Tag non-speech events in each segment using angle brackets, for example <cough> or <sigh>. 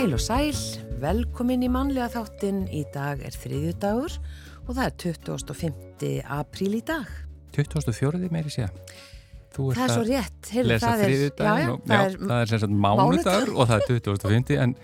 Heil og sæl, velkomin í mannlega þáttinn. Í dag er þriðju dagur og það er 25. apríl í dag. 24. meiri sé Það er svo rétt. Heyrðu, lesa þriðju daginn og já, það er, það er sagt mánudagur og það er 25. en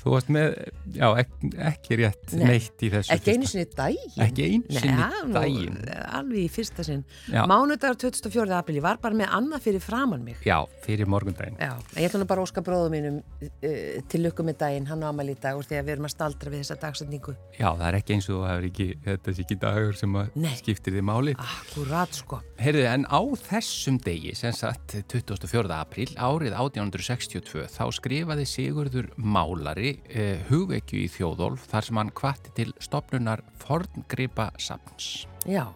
Þú varst með, já, ekki, ekki rétt Nei, neitt í þessu Ekki einu sinni daginn. Ekki einu sinni daginn. Alveg í fyrsta sinn. Mánudagur 24. april, ég var bara með annað fyrir framann mig. Já, fyrir morgundaginn. Já, ég ætla nú bara að óska bróðum mínum uh, til lukku með daginn, hann á amal í dag og því að við erum að staldra við þessa dagsendingu Já, það er ekki eins og það er ekki þetta er ekki dagur sem skiptir því máli. Akkurat, sko. Herðu, en á þessum degi, sem sagt 24. april, árið 1862 þá skrifaði Sigurður Málari fleiri eh, hugvekju í þjóðolf þar sem hann kvatti til stopnunar forngripa safns. Já,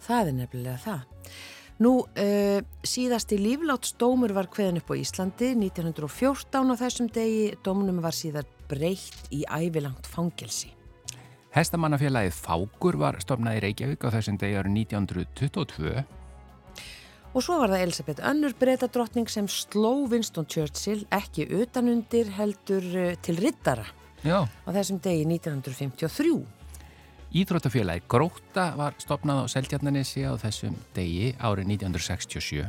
það er nefnilega það. Nú, uh, síðasti líflátsdómur var hveðin upp á Íslandi 1914 á þessum degi. Dómunum var síðar breytt í ævilangt fangelsi. Hestamannafélagið Fákur var stopnað í Reykjavík á þessum degi árið 1922 Og svo var það Elisabeth Önnur breytadrottning sem sló Winston Churchill ekki utanundir heldur eh, til rittara Já. á þessum degi 1953. Íþróttafélagi Gróta var stopnað á Seltjarnanessi á þessum degi árið 1967.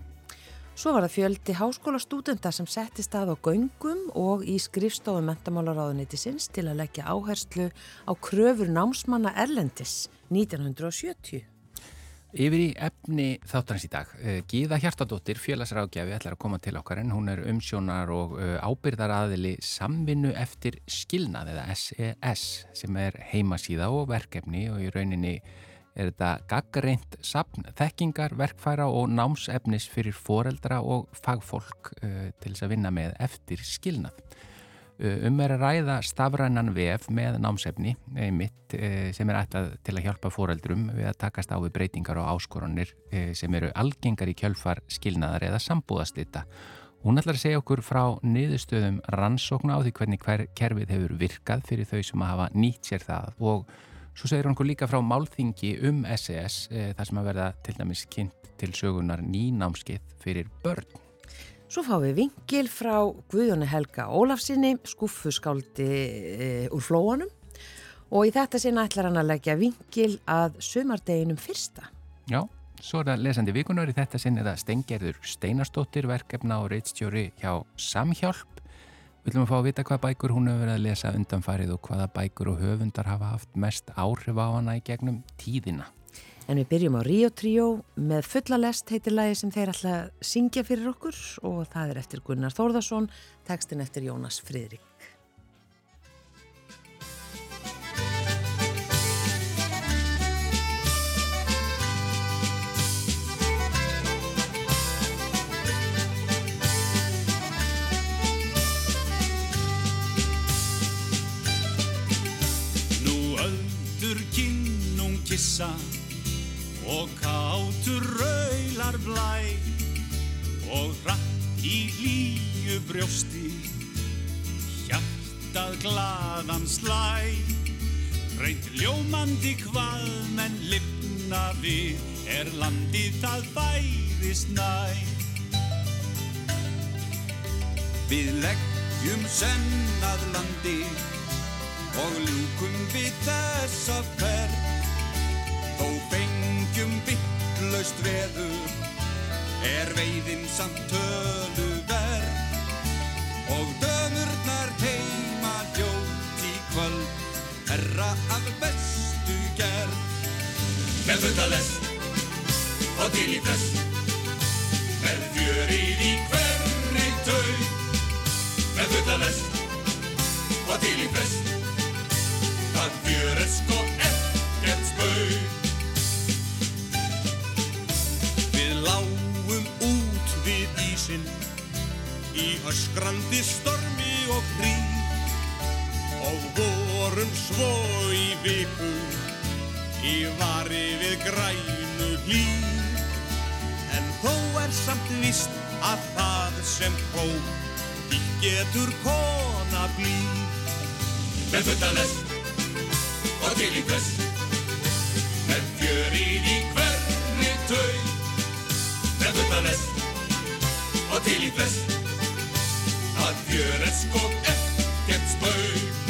Svo var það fjöldi háskólastúdenda sem setti stað á göngum og í skrifstofum mentamálaráðunitisins til að leggja áherslu á kröfur námsmanna Erlendis 1970. Yfir í efni þáttarins í dag. Eh, Gíða Hjartadóttir, félagsrákjafi, ætlar að koma til okkar en hún er umsjónar og eh, ábyrðaraðili samvinnu eftir skilnað eða SES e sem er heimasíða og verkefni og í rauninni er þetta gaggreint sapn, þekkingar, verkfæra og námsefnis fyrir foreldra og fagfólk uh, til þess að vinna með eftir skilnað. Uh, um er að ræða stafrænan vef með námsefni einmitt, uh, sem er ætlað til að hjálpa fóreldrum við að takast á við breytingar og áskoranir uh, sem eru algengar í kjölfar skilnaðar eða sambúðastita. Hún ætlar að segja okkur frá niðurstöðum rannsókna á því hvernig hver kerfið hefur virkað fyrir þau sem hafa nýtt sér það og svo segir hún okkur líka frá málþingi um SES þar sem að verða til dæmis kynnt til sögunar nýnámskið fyrir börn. Svo fáum við vingil frá Guðjóni Helga Ólafsinni, skuffuskáldi e, úr flóanum og í þetta sinna ætlar hann að leggja vingil að sömardeginum fyrsta. Já, svo er það lesandi vikunar í þetta sinni það Stengerður Steinarstóttir verkefna og reittstjóri hjá Samhjálp. Við viljum að fá að vita hvað bækur hún hefur verið að lesa undanfarið og hvaða bækur og höfundar hafa haft mest áhrif á hana í gegnum tíðina. En við byrjum á Rio Trio með fulla lest heitir lagi sem þeir alltaf syngja fyrir okkur og það er eftir Gunnar Þórðarsson, tekstin eftir Jónas Fridrik. Nú öldur kinnum kissa og kátur raular blæ og hratt í hlýju brjósti. Hjartað gladan slæ reynd ljómandi hvað menn lifna við er landið það bærist næ Við leggjum sennað landi og ljúkum við þessa ferð. Þó fengjum vittlust veður er veiðin samt tölu verð og dömurnar heima hljótt í kvöld herra af bestu gerð. Með futtalest og til í flest með fjörið í hverri tau með futtalest og til í flest það fjör er sko ekkert spau sinn í öskrandi stormi og hrí og vorum svo í viku í vari við grænu hlý. En þó er samt vist að það sem pró því getur kona blí með futtalest og til í flest með fjörið í hverri tau kõtanes, og til i fest. At gjøres kong F, Getsberg.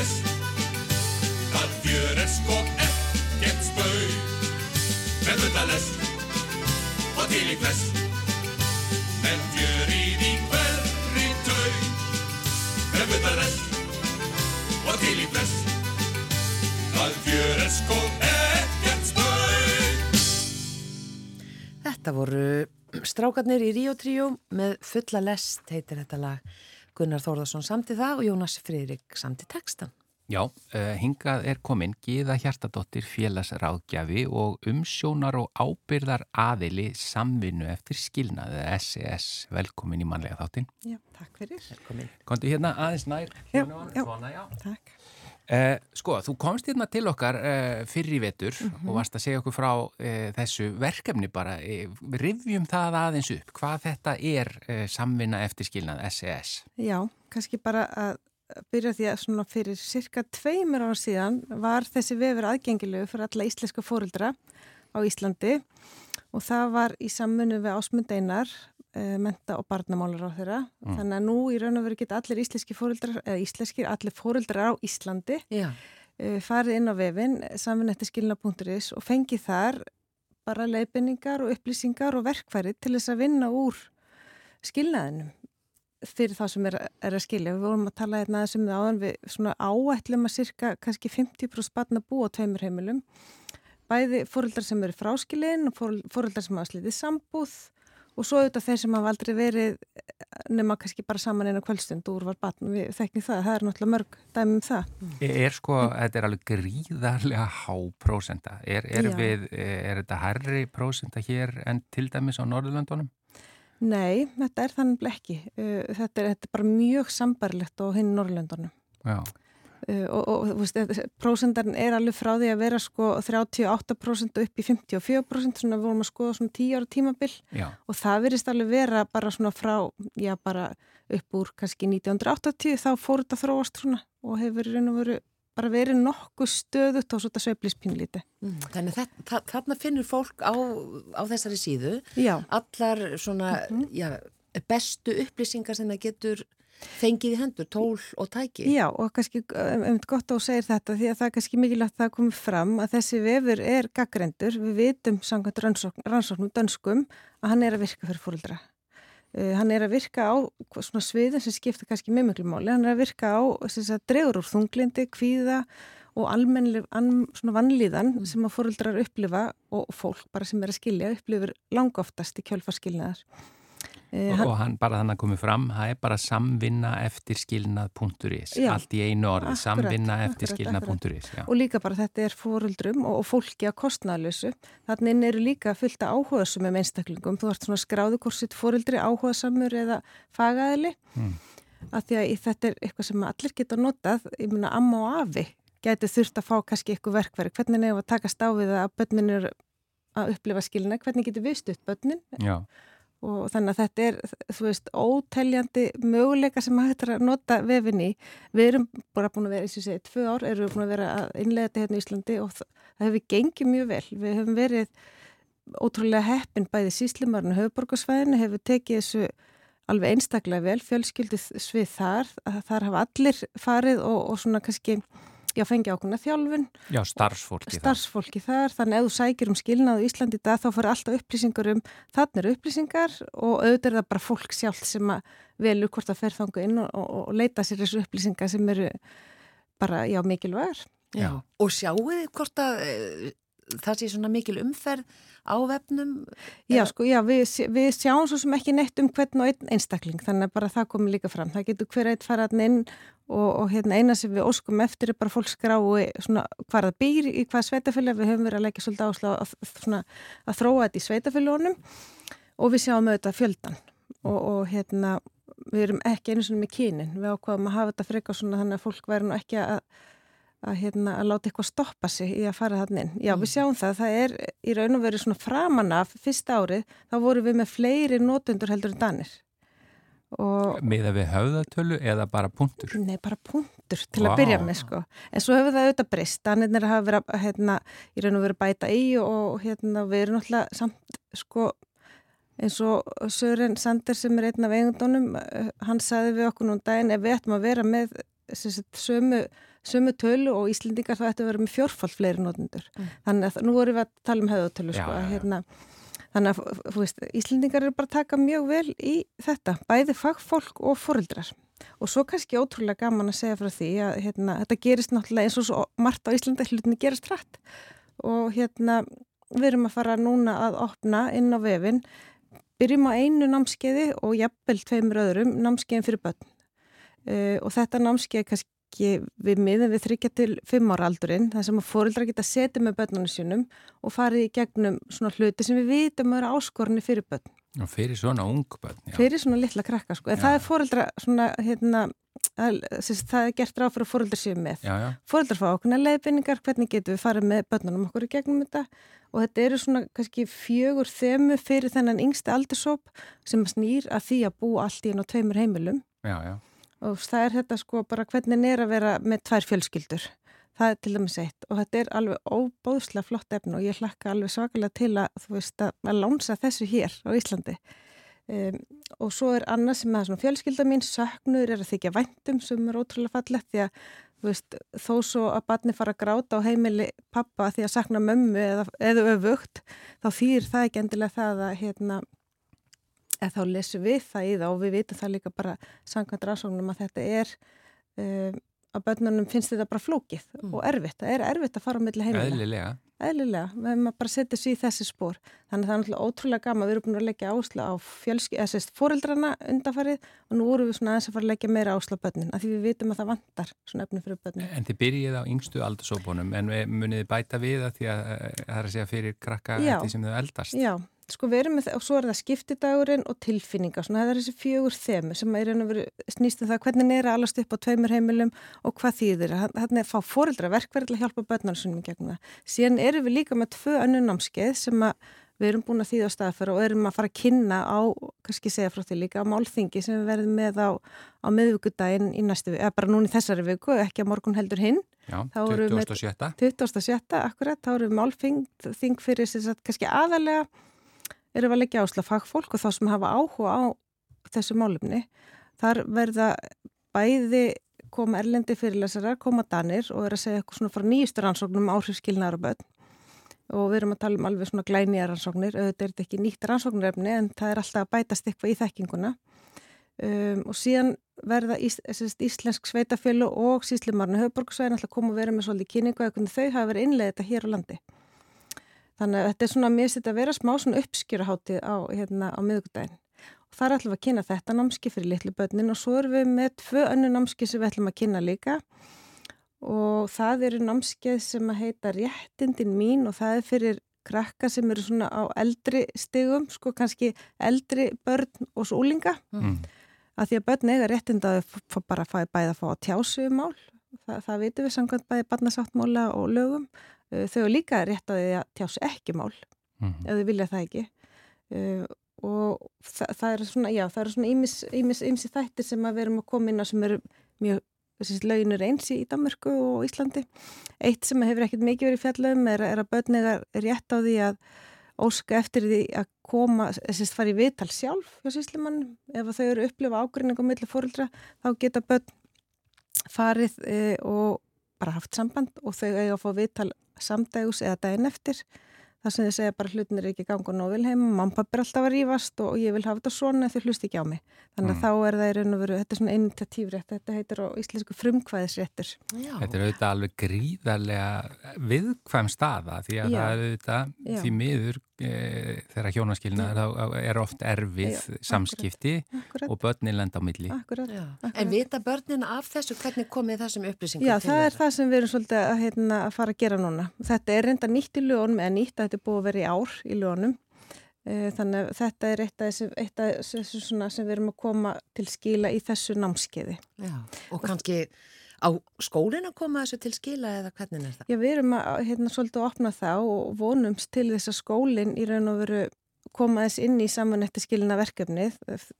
Og flest það er sko ekkert spaug. Með fulla lest og til í flest með fjörið í hverri taug. Með rest og til í flest það er sko ekkert spaug. Þetta voru strákarnir í Ríó Tríó með fulla lest heitir þetta lag. Gunnar Þórðarsson samti það og Jónas Friðrik samti textan. Já, uh, hingað er komin Gíða Hjartadóttir félagsráðgjafi og umsjónar og ábyrðar aðili samvinnu eftir skilnaði SES. Velkomin í manlega þáttin. Já, takk fyrir. Velkomin. Kontu hérna aðeins nær. Já, já. Svona, já. Takk. Uh, sko, þú komst hérna til okkar uh, fyrir í vetur Mhm. og varst að segja okkur frá uh, þessu verkefni bara, uh, rivjum það aðeins upp, hvað þetta er uh, samvinna eftir skilnað SES. Já, kannski bara að byrja því að svona fyrir cirka tveimur ára síðan var þessi vefur aðgengilegu fyrir alla íslenska fóruldra á Íslandi og það var í samfunnu við Ásmund Einar, menta og barnamálar á þeirra. Þannig að nú í raun og veru geta allir íslenski fóruldrar, eða íslenskir, allir fóruldrar á Íslandi Já, uh, farið inn á vefin samfunnettiskilna.is og fengið þar bara leifinningar og upplýsingar og verkfæri til þess að vinna úr skilnaðinum fyrir það sem er, er að skilja. Við vorum að tala hérna þessum áðan við svona áætlum að cirka kannski 50% barna búa á tveimur heimilum. Bæði fóreldrar sem eru fráskilin og fóreldrar sem hafa slitið sambúð og svo auðvitað þeir sem hafa aldrei verið nema kannski bara saman einu kvöldstund úr var batn. Við þekkjum það, það er náttúrulega mörg dæmi um það. Er sko, þetta er alveg gríðarlega há prósenda. Er, er, við, er þetta herri prósenda hér en til dæmis á Norðurlöndunum? Nei, þetta er þannig ekki. Uh, Þetta er, þetta er bara mjög sambarlegt á hinn Norrlöndunum. Já. Uh, og, og veist, prósentarn er alveg frá því að vera sko 38% upp í 54% svona við vorum að skoða svona 10 ára tímabil Já. og það verist alveg vera bara svona frá, já bara upp úr kannski 1980 þá fór þetta þróast svona og hefur í raun og veru bara verið nokkuð stöðut og svona sveiflispínlíti. Mm, þannig þetta, þa- þarna finnur fólk á, á þessari síðu Já, allar svona já, bestu upplýsingar sem það getur fengið í hendur, tól og tæki. Já og kannski um, um gott að þú segir þetta því að það er kannski mikilvægt að það komi fram að þessi vefur er gaggrendur. Við vitum samkvæmt rannsókn, rannsóknum dönskum að hann er að virka fyrir fóruldra. Uh, hann er að virka á svona sviðin sem skipta kannski með miklu máli. Hann er að virka á sagt, dregur úr þunglindi, kvíða og almennlega an, svona vannlíðan sem að fóruldrar upplifa og fólk bara sem er að skilja upplifur langoftast í kjölfarskilnaðar. Uh, Og, og hann bara þannig að komið fram, það er bara samvinna eftir skilnað.is. Já. Allt í einu orði, Akkurat, samvinna eftir akkurat, skilnað.is. Já. og líka bara þetta er fóruldrum og, og fólki að kostnaðlösu. Þannig eru líka fullt af áhugaðsum með einstaklingum. Þú ert svona skráðu hvort sitt fóruldri áhugaðsamur eða fagaðili. Mm. Af því að þetta er eitthvað sem allir geta notað, ég meina amma og afi gæti þurft að fá kannski eitthvað verkværi. Hvernig nefn að takast á við að börnin eru að upplifa skilina, hvernig getur við stutt börnin Já. Og þannig að þetta er, þú veist, óteljandi möguleika sem hægt er að nota vefin í. Við erum bara búin að vera, eins og ég segi, tvö ár erum við búin að vera að innlega þetta hérna í Íslandi og það, hefur gengið mjög vel. Við hefum verið ótrúlega heppin bæði síslimarinn og höfuborgarsvæðinu hefur tekið þessu alveg einstaklega vel, fjölskyldu svið þar, þar hafa allir farið og, og svona kannski, já, fengi ákveðna þjálfun. Já, starfsfólki, starfsfólki þar. þar. Þannig að ef þú sækir um skilnaðu í Íslandi í dag þá fyrir alltaf upplýsingar um þannig eru upplýsingar og auðvitað er það bara fólk sjálf sem að velur hvort að fer þangu inn og, og, og leita sér þessu upplýsingar sem eru bara, já, mikilvægur. Já. Og sjáu þið hvort að e, það sé svona mikil umferð á vefnum? Já, sko, já, við, við sjáum svo sem ekki neitt um hvern og einn einstakling, þannig að bara það komi líka fram. Það getur hver eitt faraðin inn og, og hérna, eina sem við óskum eftir er bara fólk skrái svona hvað það býr í hvað sveitafélag, við höfum verið að leggja svolítið áslá að, svona, að þróa þetta í sveitafélagunum og við sjáum auðvitað fjöldan og, og hérna, við erum ekki einu svona með kynin, við ákvaðum að hafa þetta freka svona þannig að fólk væri nú ekki að að, hérna, að láta eitthvað stoppa sig í að fara þannig inn. Já, við mm. sjáum það, það er í raun og veru svona framan af fyrsta árið, þá voru við með fleiri notendur heldur en danir. Miða við höfðatölu eða bara punktur? Nei, bara punktur til wow. að byrja með sko. En svo hefur það auðvitað breyst, danirnir hafa verið að hérna, í raun og veru bæta í og hérna, við erum náttúrulega samt sko eins og Sören Sander sem er einn af eigundunum, eh, hann saði við okkur núna daginn ef við ættum að vera með sömu sömu tölu og Íslendingar þá ættu að vera með fjórfald fleiri nótundur. Mm. Þannig að nú vorum við að tala um höðutölu sko. Já, já. Hérna, þannig að veist, Íslendingar eru bara að taka mjög vel í þetta, bæði fagfólk og foreldrar. Og svo kannski ótrúlega gaman að segja frá því að hérna, þetta gerist náttúrulega eins og svo margt á Íslanda hlutinni gerast hrætt. Og hérna við erum að fara núna að opna inn á vefin, byrjum á einu námskeiði og jafnvel tveimur öðrum námskeiðin fyrir börn. Uh, og þetta námskeið kannski við miðum við þryggja til fimm ára aldurinn þar sem að fórildra geta setið með börnunum sínum og farið í gegnum svona hluti sem við vitum að vera áskorni fyrir börn. Og fyrir svona ung börn, já. Fyrir svona litla krakka, sko. En já. það er fórildra svona, hérna, það er gert ráð fyrir að fórildra séu með. Já, já. Fórildra fá okkurna leiðbynningar, hvernig getum við farið með börnunum okkur í gegnum þetta og þetta eru svona kannski fjögur þemu fyrir þennan yngsta aldursóp sem snýr að því að bú allt í enn og tveimur heimilum. Já, já og það er þetta sko bara hvernig er að vera með tvær fjölskyldur. Það er til dæmis eitt og þetta er alveg óbóðslega flott efn og ég hlakka alveg svakalega til að þú veist að, að lánsa þessu hér á Íslandi. Um, og svo er annað sem að fjölskylda mín söknur er að þykja væntum sem er ótrúlega fallett því að veist, þó svo að barni fara að gráta á heimili pappa því að sakna mömmu eða, eða öfugt þá þýr það ekki endilega það að hérna eða þá lesum við það í það og við vitum það líka bara samkvæmt rannsóknum að þetta er um, að börnunum finnst þetta bara flókið mm. og erfitt, það er erfitt að fara á milli heimilega. Eðlilega. Eðlilega, við hefum að bara setja sér í þessi spór. Þannig að það er ótrúlega gama, við erum búin að leggja ásla á fóreldrana undafarið og nú vorum við svona aðeins að fara að leggja meira ásla á börnin, af því við vitum að það vantar svona efni fyrir börnin. En þið byrjið á yngstu aldursópunum, en munið bæta við að því að það er að segja fyrir krakka eftir sem þau eldast? Já, Sko við erum með það og svo er það skiptidagurinn og tilfinninga svona það er þessi fjögur þemu sem er snýst um það hvernig er að alast upp á tveimur heimilum og hvað þýðir þannig að fá fóreldra verkverð til að hjálpa börnarsunum gegn það. Síðan erum við líka með tvö önnu námskeið sem við erum búin að þýða á staðferð og erum að fara að kynna á, kannski segja frá því líka, á málþingi sem við verðum með á, á miðvíkudaginn í næstu, eða bara núni þessari viku, ekki að morgun heldur hinn. Já, 2007. 2007, akkurat, þá erum við málþing fyrir þess að kannski aðalega erum við að leggja ásla fagfólk og þá sem hafa áhuga á þessu málumni. Þar verða bæði koma erlendi fyrirlesarar, koma danir og er að segja eitthvað svona frá nýjustur rannsóknum áhrifskilnaðar og börn og við erum að tala um alveg svona glænýja rannsóknir, auðvitað er þetta ekki nýtt rannsóknirefni en það er alltaf að bætast eitthvað í þekkinguna um, og síðan verða ís, íslensk sveitafjölu og síslimarnu höfuborgsvæðin alltaf koma að vera með svolítið kynningu eða hvernig þau hafa verið innlega þetta hér á landi. Þannig að þetta er svona mér sitt að vera smá svona uppskjöruháttið á, hérna, á miðugdægin. Og það er alltaf að kynna þetta námski fyrir litlu börnin og svo erum við með tvö önnu námski sem við ætlum að kynna líka og það eru námskið sem að heita Réttindin mín og það er fyrir krakka sem eru svona á eldri stigum, sko kannski eldri börn og svo úlinga. Mm. Að því að börn eiga réttindaði bara að fæða bæða að fá að tjásu um mál. Það, það vitum við samkvæmt bæði barnasáttmála og lögum þau er líka rétt á því að tjás ekki mál mm -hmm. ef þau vilja það ekki uh, og það, það er svona, já, það eru svona ýmsi þættir sem að við erum að koma inn á sem eru mjög, þessi löginur eins í Danmarku og Íslandi. Eitt sem hefur ekkert mikið verið fjallum er, er að börnega rétt á því að óska eftir því að koma, þess að fara í viðtal sjálf hjá síslimann, ef þau eru upplifa ágrinning á milli fórildra, þá geta börn farið e, og bara haft samband og þau eiga að fá viðtal samdægus eða daginn eftir þar sem þið segja bara hlutin er ekki gangun og vil heim, mamma pappi er alltaf að rýfast og ég vil hafa þetta svona en þau hlust ekki á mig þannig að mm. þá er það í raun og veru, þetta er svona initiativrétt þetta heitir á íslensku frumkvæðisréttur Já. Þetta er auðvitað alveg gríðarlega viðkvæm staða því að Já. það er auðvitað Já. því miður e, þegar hjónaskilna er oft erfið Já, samskipti akkurat. og börnin lenda á milli. Akkurat, akkurat. En vita börnin af þessu? Hvernig komið þessum upplýsingum Já, það er það sem við erum svolítið að, heitna, að fara að gera núna. Þetta er reynda nýtt í lögunum eða nýtt að þetta er búið að vera í ár í lögunum. E, þannig að þetta er eitt af þessu sem við erum að koma til skila í þessu námskeiði. Já, og kannski á skólinn að koma þessu til skila eða hvernig er það? Já, við erum að hérna svolítið að opna það og vonumst til þess að skólinn í raun og veru koma þess inn í samanætti skilina verkefnið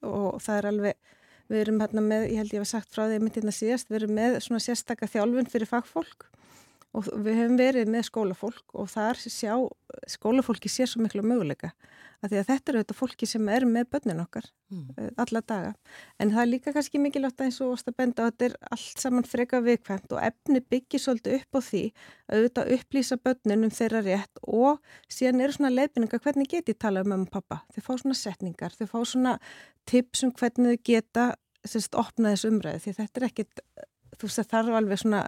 og það er alveg, við erum hérna með, ég held ég var sagt frá því að mitt hérna síðast, við erum með svona sérstakka þjálfun fyrir fagfólk og við höfum verið með skólafólk og þar sjá, skólafólki sé svo miklu möguleika að því að þetta eru þetta fólki sem er með börnin okkar mm. uh, alla daga en það er líka kannski mikilvægt að eins og að benda að þetta er allt saman freka viðkvæmt og efni byggir svolítið upp á því að auðvitað upplýsa börnin um þeirra rétt og síðan eru svona leifinningar hvernig geti tala um mamma og pappa þau fá svona setningar, þau fá svona tips um hvernig þau geta sérst, opna þessu umræði því þetta er ekkit þú veist það þarf alveg svona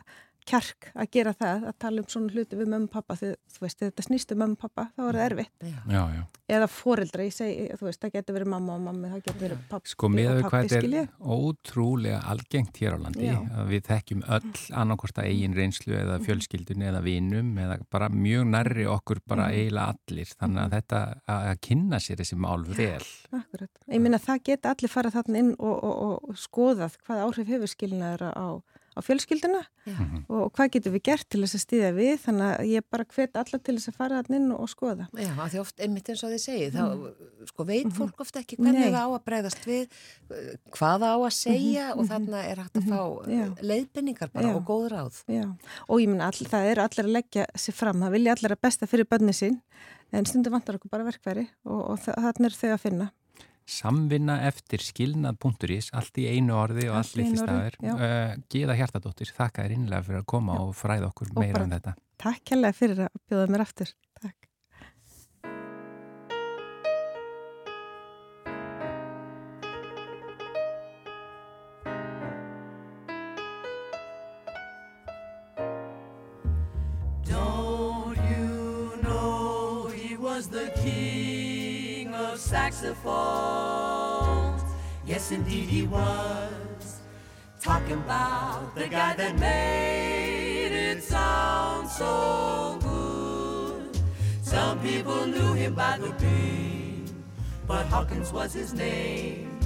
kjark að gera það, að tala um svona hluti við mömmu og pappa, því þú veist, þetta snýstu mömmu og pappa, þá er það erfitt já, já. eða foreldra, ég segi, þú veist, það getur verið mamma og mammi, það getur verið pappi Sko því hvað þetta er ótrúlega algengt hér á landi, já. við þekkjum öll annarkorta eigin reynslu eða mhm. fjölskyldun eða vinum eða bara mjög nærri okkur bara mhm. eiginlega allir, þannig að mhm. þetta að kynna sér þessi mál vel Akkurat, ég minna það á fjölskylduna Já. Mhm. og hvað getur við gert til þess að stýðja við þannig að ég bara hvet allar til þess að fara hann inn og skoða. Já, því oft einmitt eins og þið segið, þá mm. sko veit mhm. fólk ofta ekki hvernig Nei. það á að breyðast við hvað það á að segja mm -hmm. og þannig er hægt að fá Já. leiðbynningar bara Já. og góð ráð. Já, og ég minna, það er allir að leggja sér fram, það vilja allir að besta fyrir bönni sín en stundum vantar okkur bara verkværi og, og þannig er þau að finna samvinna eftir skilnað.is allt í einu orði og allt litli staður. uh, Gíða Hjartadóttir, þakka þér innlega fyrir að koma já. og fræða okkur og meira um þetta. Takk hérlega fyrir að bjóða mér aftur. Takk. Don't you know he was the king of saxophone Yes, indeed he was. Talking about the guy that made it sound so good. Some people knew him by the beat, but Hawkins was his name.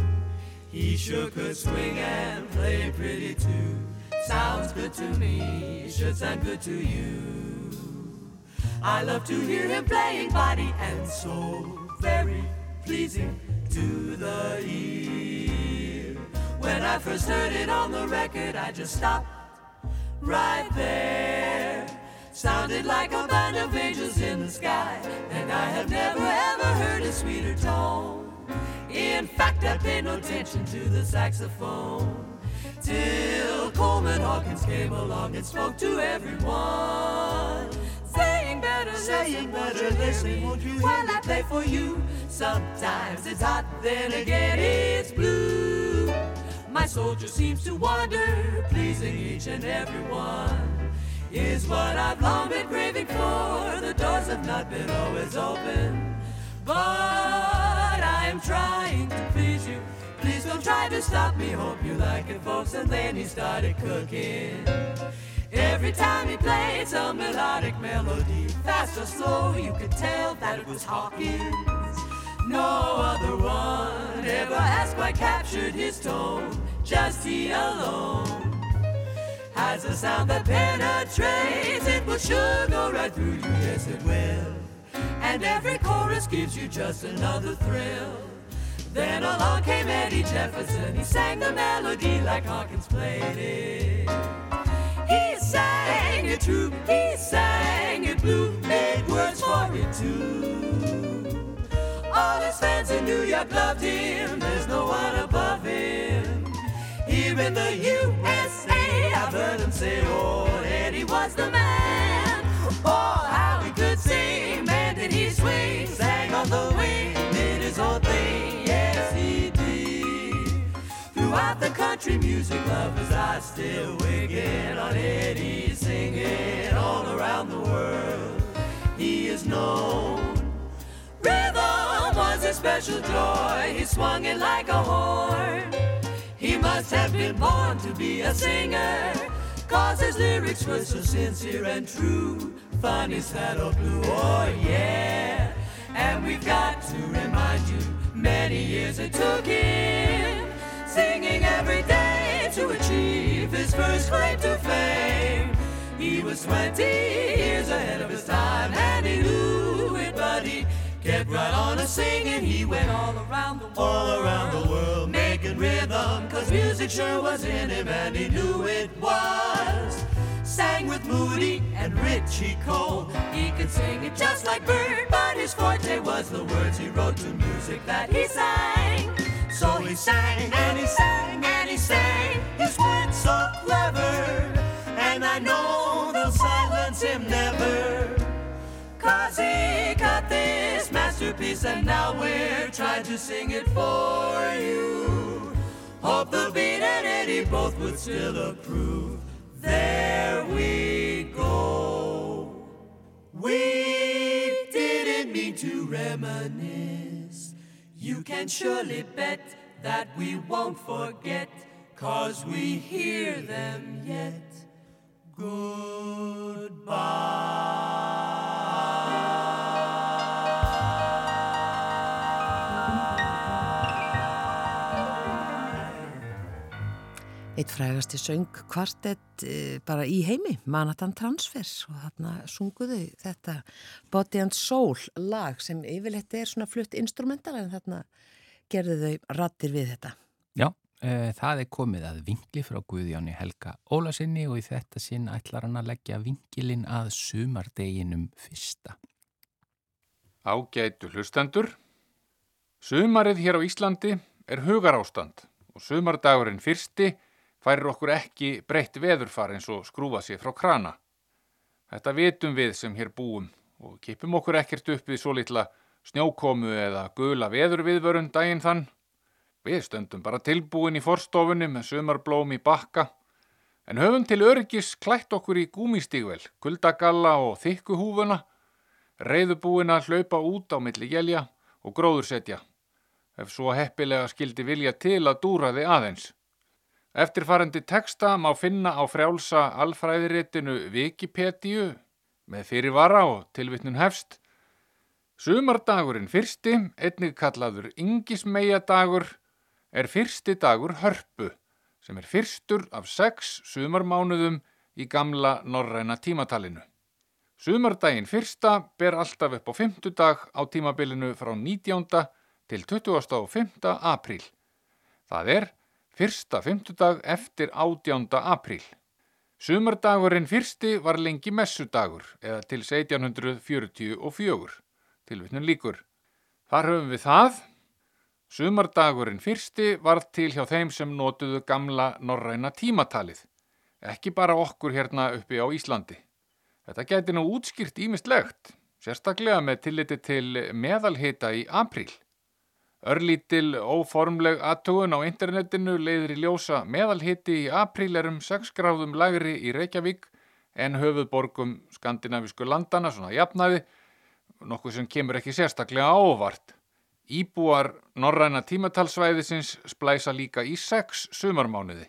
He sure could swing and play pretty too. Sounds good to me, should sound good to you. I love to hear him playing body and soul, very pleasing to the ear. When I first heard it on the record, I just stopped right there. Sounded like a band of angels in the sky, and I have never ever heard a sweeter tone. In fact, I paid no attention to the saxophone till Coleman Hawkins came along and spoke to everyone saying better, listen, won't you while I play for you? Sometimes it's hot, then again it's blue. My soldier seems to wander, pleasing each and every one. Is what I've long been craving for. The doors have not been always open, but I am trying to please you. Please don't try to stop me. Hope you like it, folks. And then he started cooking. Every time he played some melodic melody, fast or slow, you could tell that it was Hawkins. No other one ever has quite captured his tone, just he alone. Has a sound that penetrates, it will sure go right through you, yes it will. And every chorus gives you just another thrill. Then along came Eddie Jefferson, he sang the melody like Hawkins played it. He sang it blue, made words for it too. All his fans in New York loved him. There's no one above him. Here in the USA, I've heard him say, Oh, Eddie was the man. Oh, how he could sing, man, did he swing, sang on the wing, did his own thing. Throughout the country music lovers are still wigging on Eddie, singing all around the world. He is known. Rhythm was a special joy, he swung it like a horn. He must have been born to be a singer, cause his lyrics were so sincere and true. Funny saddle blue, oh yeah. And we've got to remind you, many years it took him, singing every day to achieve his first claim to fame. He was 20 years ahead of his time, and he knew it, but he kept right on a singing. He went all around the world, all around the world, making rhythm, cause music sure was in him, and he knew it was. Sang with Moody and Richie Cole. He could sing it just like Bird, but his forte was the words he wrote to music that he sang. So he sang and he sang and he sang. His words so clever, and I know they'll silence him never. Cause he cut this masterpiece and now we're trying to sing it for you. Hope the beat and Eddie both would still approve. There we go. We didn't mean to reminisce. You can surely bet that we won't forget, cause we hear them yet. Eitt frægasti söng kvartett e, bara í heimi, Manhattan Transfer og þarna sunguðu þetta Body and Soul lag sem yfirleitt er svona flutt instrumental en þarna gerðu þau rattir við þetta. Já, e, það er komið að vingli frá Guðjóni Helga Ólasinni og í þetta sinn ætlar hann að leggja vingilin að sumardeginum fyrsta. Ágætu hlustendur. Sumarið hér á Íslandi er hugarástand og sumardagurinn fyrsti færir okkur ekki breytt veðurfar eins og skrúfa sér frá krana. Þetta vitum við sem hér búum og kipum okkur ekkert upp við svo litla snjókomu eða gula veðurviðvörun daginn þann. Við stöndum bara tilbúin í forstofunni með sumarblóm í bakka en höfum til öryggis klætt okkur í gúmistígvel, kuldagalla og þykkuhúfuna, reyðubúin að hlaupa út á milli gelja og gróðursetja, ef svo heppilega skildi vilja til að dúra þið aðeins. Eftirfarandi teksta má finna á frjálsa alfræðiritinu Wikipedia með fyrirvara og tilvittnun hefst. Sumardagurinn fyrsti, einnig kallaður Ingismeyjadagur, er fyrsti dagur hörpu sem er fyrstur af sex sumarmánuðum í gamla norræna tímatalinu. Sumardaginn fyrsta ber alltaf upp á fymtudag á tímabilinu frá 19. til 25. apríl. Það er fyrsta fymtudag eftir 18. apríl. Sumardagurinn fyrsti var lengi messudagur eða til 1744, tilvittnum líkur. Þar höfum við það. Sumardagurinn fyrsti var til hjá þeim sem notuðu gamla norræna tímatalið, ekki bara okkur hérna uppi á Íslandi. Þetta geti nú útskýrt ímistlegt, sérstaklega með tilliti til meðalhita í apríl. Örlítil óformleg aðtugun á internetinu leiðir í ljósa meðalhiti í apríl erum 6 gráðum lagri í Reykjavík en höfuðborgum skandinavísku landana, svona jafnaði, nokkuð sem kemur ekki sérstaklega ávart. Íbúar norræna tímatalsvæðisins splæsa líka í 6 sumarmánuði.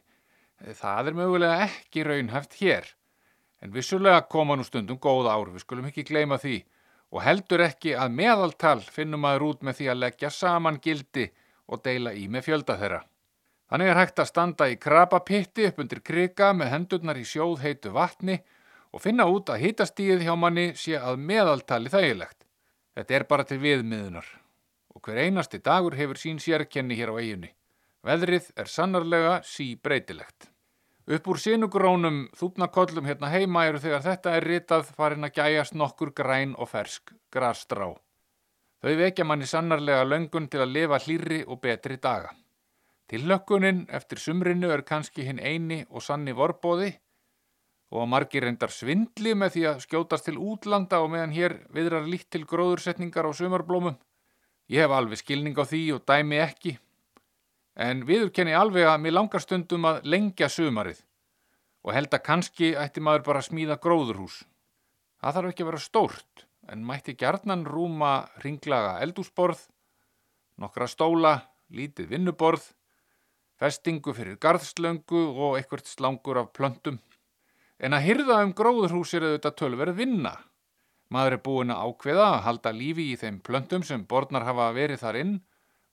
Það er mögulega ekki raunhæft hér, en vissulega koma nú stundum góða ár, við skulum ekki gleyma því og heldur ekki að meðaltal finnum maður út með því að leggja saman gildi og deila í með fjölda þeirra. Þannig er hægt að standa í krabapitti upp undir krika með hendurnar í sjóð heitu vatni og finna út að hitastíð hjá manni sé að meðaltali þægilegt. Þetta er bara til viðmiðunar og hver einasti dagur hefur sín sérkenni hér á eiginni. Veðrið er sannarlega sí breytilegt. Upp úr sinugrónum þúpnakollum hérna heima eru þegar þetta er ritað farin að gæjast nokkur græn og fersk grasstrá. Þau vekja manni sannarlega löngun til að lifa hlýri og betri daga. Tillökkunin eftir sumrinu er kannski hinn eini og sanni vorbóði og að margir reyndar svindli með því að skjótast til útlanda og meðan hér viðrar lítt til gróðursetningar á sumarblómum. Ég hef alveg skilning á því og dæmi ekki en viður kenni alveg að mér langar stundum að lengja sumarið og held að kannski ætti maður bara að smíða gróðurhús. Það þarf ekki að vera stórt, en mætti gjarnan rúma ringlaga eldúsborð, nokkra stóla, lítið vinnuborð, festingu fyrir garðslöngu og eitthvert slangur af plöntum. En að hyrða um gróðurhús er auðvitað tölverð vinna. Maður er búin að ákveða að halda lífi í þeim plöntum sem borðnar hafa verið þar inn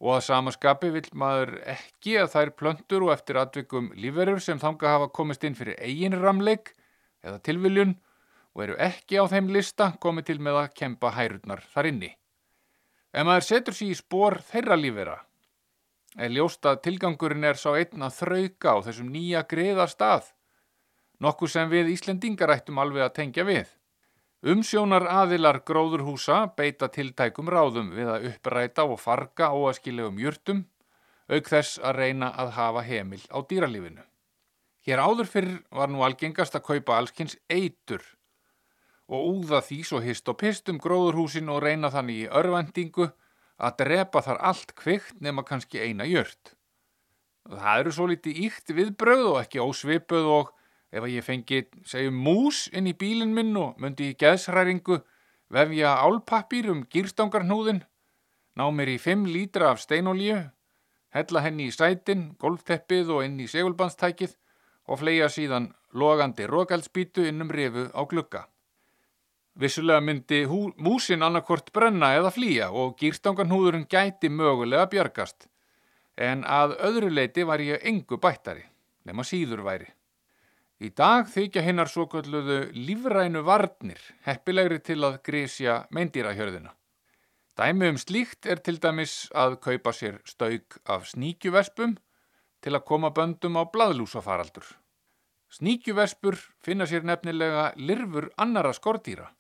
og að samaskapi vil maður ekki að þær plöntur og eftir atvikum lífverður sem þanga hafa komist inn fyrir eigin ramleik eða tilviljun og eru ekki á þeim lista komið til með að kempa hærurnar þar inni. Ef maður setur sér í spór þeirra lífverða, er ljóst að tilgangurinn er sá einn að þrauka á þessum nýja greiða stað, nokkuð sem við Íslendingar ættum alveg að tengja við. Umsjónar aðilar gróðurhúsa beita tiltækum ráðum við að uppræta og farga óaskilegum jurtum, auk þess að reyna að hafa heimil á dýralífinu. Hér áður fyrir var nú algengast að kaupa allskins eitur og úða því svo hist og pist um gróðurhúsin og reyna þannig í örvendingu að drepa þar allt kvikt nema kannski eina jört. Það eru svo litið íkt viðbröð og ekki ósvipuð og Ef að ég fengi, segjum, mús inn í bílinn minn og myndi í geðsræringu vefja álpappir um gýrstangarnúðin, ná mér í 5 lítra af steinolíu, hella henni í sætin, golfteppið og inn í segulbandstækið og fleia síðan logandi rókaldsbítu innum rifu á glugga. Vissulega myndi hú, músin annarkort brenna eða flýja og gýrstangarnúðurinn gæti mögulega björgast, en að öðru leiti var ég engu bættari, nema síður væri. Í dag þykja hinnar svo kalluðu lífrænu varnir heppilegri til að grísja meindýrahjörðina. Dæmi um slíkt er til dæmis að kaupa sér staug af sníkjuvespum til að koma böndum á bladlúsafaraldur. Sníkjuvespur finna sér nefnilega lirfur annara skordýra,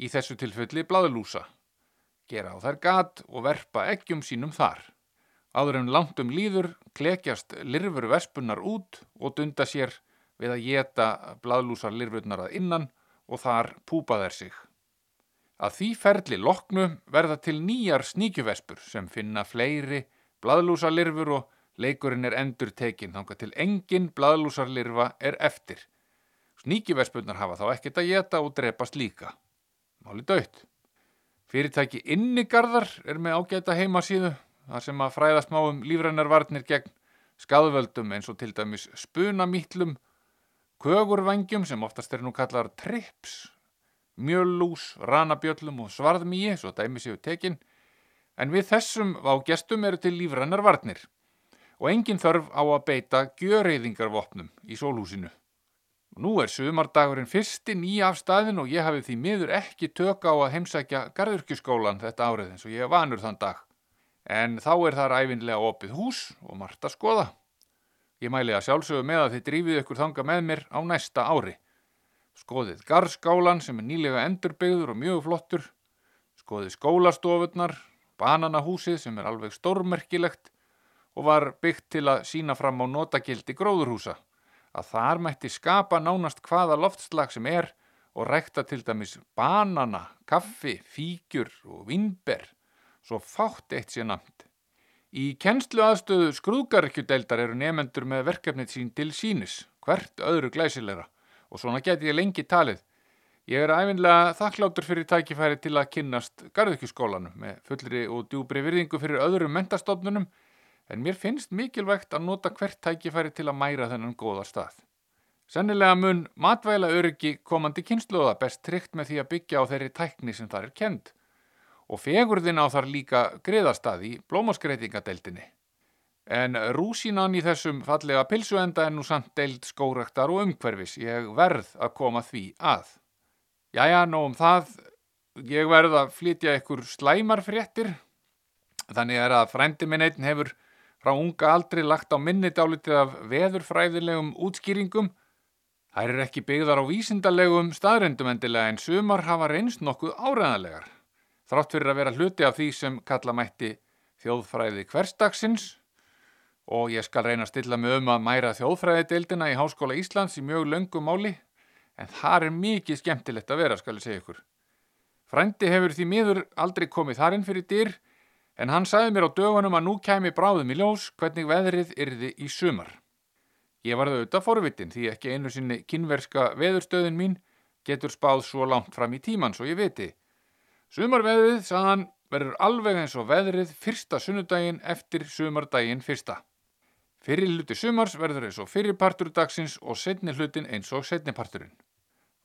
í þessu tilfelli bladlúsa, gera á þær gat og verpa eggjum sínum þar. Áður en langt um líður klekjast lirfur vespunar út og dunda sér við að geta bladlúsar lirfurnar að innan og þar púpa þær sig. Að því ferli loknu verða til nýjar sníkjuvespur sem finna fleiri bladlúsarlirfur og leikurinn er endur tekinn þánga til engin bladlúsarlirfa er eftir. Sníkjuvespurnar hafa þá ekkert að geta og drepast líka. Máli dött. Fyrirtæki Innigarðar er með ágæta heimasíðu þar sem að fræðast má um lífrænarvarnir gegn skadvöldum eins og til dæmis spunamítlum kögurvangjum sem oftast er nú kallar trips, mjöllús, ranabjöllum og svarðmíi, svo dæmi séu tekin, en við þessum vágestum eru til lífrannar varnir og engin þörf á að beita gjöreyðingarvopnum í sólhúsinu. Nú er sumardagurinn fyrsti nýja af staðin og ég hafi því miður ekki tök á að heimsækja garðurkjuskólan þetta árið eins og ég vanur þann dag. En þá er þar æfinlega opið hús og margt að skoða. Ég mæli að sjálfsögum með að þið drífið ykkur þanga með mér á næsta ári. Skoðið garskálan sem er nýlega endurbyggður og mjög flottur. Skoðið skólastofurnar, bananahúsið sem er alveg stórmerkilegt og var byggt til að sína fram á notagildi gróðurhúsa. Að þar mætti skapa nánast hvaða loftslag sem er og rækta til dæmis banana, kaffi, fíkjur og vinnber, svo fátt eitt sé namt. Í kennslu aðstöðu skrúðgarkjudeldar eru nefendur með verkefnið sín til sínis, hvert öðru glæsilegra og svona geti ég lengi talið. Ég er æfinlega þakkláttur fyrir tækifæri til að kynnast garðurkjuskólanum með fullri og djúbri virðingu fyrir öðrum mentastofnunum en mér finnst mikilvægt að nota hvert tækifæri til að mæra þennan góða stað. Sennilega mun matvæla öryggi komandi kynsluða best tryggt með því að byggja á þeirri tækni sem það er kend og fegurðin á þar líka greiðastað í blómaskreitingadeildinni. En rúsinan í þessum fallega pilsuenda er nú samt deild skórektar og umhverfis. Ég verð að koma því að. Jæja, nóg um það. Ég verð að flytja ykkur slæmarfréttir. Þannig er að frendi minn einn hefur frá unga aldri lagt á minni dálitið af veðurfræðilegum útskýringum. Þær er ekki byggðar á vísindalegum staðrendum endilega en sumar hafa reynst nokkuð áræðanlegar. Þrátt fyrir að vera hluti af því sem kalla mætti þjóðfræði hverstagsins og ég skal reyna að stilla mig um að mæra þjóðfræðideildina í Háskóla Íslands í mjög löngum máli en þar er mikið skemmtilegt að vera, skal ég segja ykkur. Frændi hefur því miður aldrei komið þarinn fyrir dyr en hann sagði mér á dögunum að nú kæmi bráðum í ljós hvernig veðrið yrði í sumar. Ég var þau auðvitað forvitin því ekki einu sinni kynverska veðurstöðin mín getur spáð svo langt fram í tíman svo ég viti. Sumarveðrið, sagðan, verður alveg eins og veðrið fyrsta sunnudaginn eftir sumardaginn fyrsta. Fyrir hluti sumars verður eins og fyrirpartur dagsins og setni hlutin eins og setniparturinn.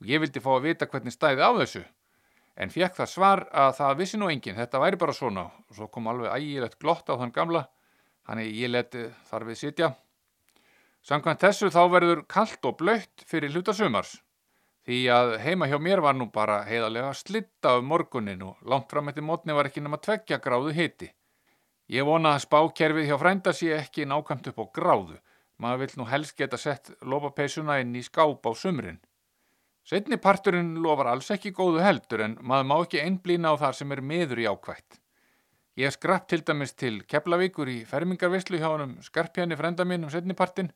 Ég vildi fá að vita hvernig stæði á þessu, en fekk það svar að það vissi nú enginn, þetta væri bara svona og svo kom alveg ægilegt glott á þann gamla, hann er ég leti þar við sitja. Samkvæmt þessu þá verður kallt og blöytt fyrir hluta sumars. Því að heima hjá mér var nú bara heiðarlega slitta um morgunin og langt fram eftir mótni var ekki nema tveggja gráðu hiti. Ég vona að spákerfið hjá frænda sé ekki nákvæmt upp á gráðu. Maður vill nú helst geta sett lopapeisuna inn í skáp á sumrin. Setni parturinn lofar alls ekki góðu heldur en maður má ekki einblýna á þar sem er miður í ákvætt. Ég skrapp til dæmis til Keflavíkur í fermingarvislu hjá hann um skarpjani frænda minn um setni partin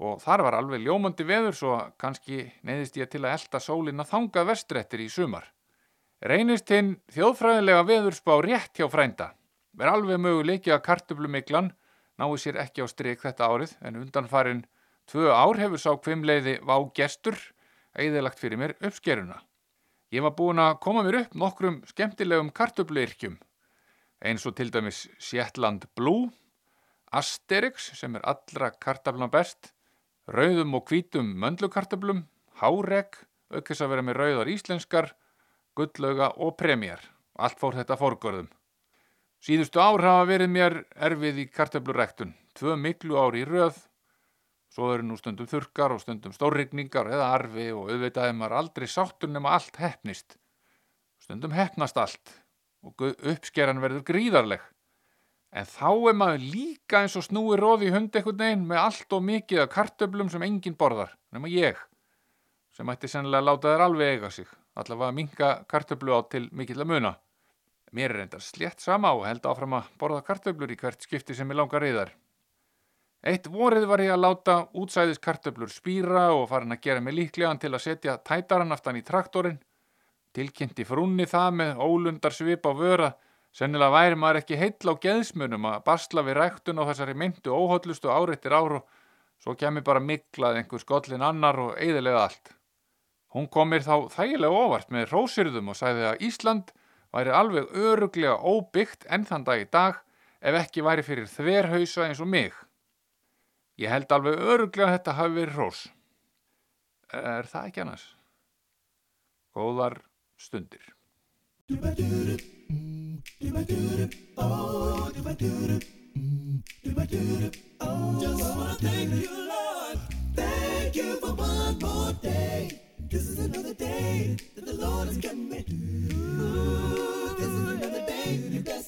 og þar var alveg ljómandi veður svo kannski neyðist ég til að elda sólina þangað vestrættir í sumar. Reynist hinn þjóðfræðilega veðurspá rétt hjá frænda. Verð alveg möguleiki að kartublumiklan nái sér ekki á stryk þetta árið en undanfarin tvö ár hefur sá kvimleiði vá gestur eðilagt fyrir mér uppskeruna. Ég var búin að koma mér upp nokkrum skemmtilegum kartubluirkjum eins og til dæmis Shetland Blue, Asterix sem er allra kartaflana best rauðum og hvítum möndlukartöblum, háreg, aukess að vera með rauðar íslenskar, gullauga og premjar. Allt fór þetta fórgörðum. Síðustu ár hafa verið mér erfið í kartöblurektun, tvö miklu ári í röð, svo eru nú stundum þurkar og stundum stórrygningar eða arfi og auðvitaði maður aldrei sáttur nema allt hefnist. Stundum hefnast allt og uppskeran verður gríðarleg. En þá er maður líka eins og snúi róði í hund ekkert neginn með allt og mikið af kartöblum sem enginn borðar, nema ég, sem ætti sennilega að láta þær alveg eiga sig, allavega minga kartöblu á til mikill að muna. Mér er endar slétt sama og held áfram að borða kartöblur í hvert skipti sem ég langar í þar. Eitt vorið var ég að láta útsæðis kartöblur spýra og farin að gera mig líklegan til að setja tætaran aftan í traktorinn, tilkynnti frúnni það með ólundar svip á vöra, Sennilega væri maður ekki heill á geðsmunum að basla við ræktun á þessari myndu óhóllustu áreittir ár og svo kemur bara miklað einhver skollin annar og eiðilega allt. Hún komir þá þægilega óvart með rósirðum og sæði að Ísland væri alveg öruglega óbyggt enn þann dag í dag ef ekki væri fyrir þverhausa eins og mig. Ég held alveg öruglega að þetta hafi verið rós. Er það ekki annars? Góðar stundir. Just wanna thank you, Lord. Thank you for one more day. This is another day that the Lord has given me. This is another day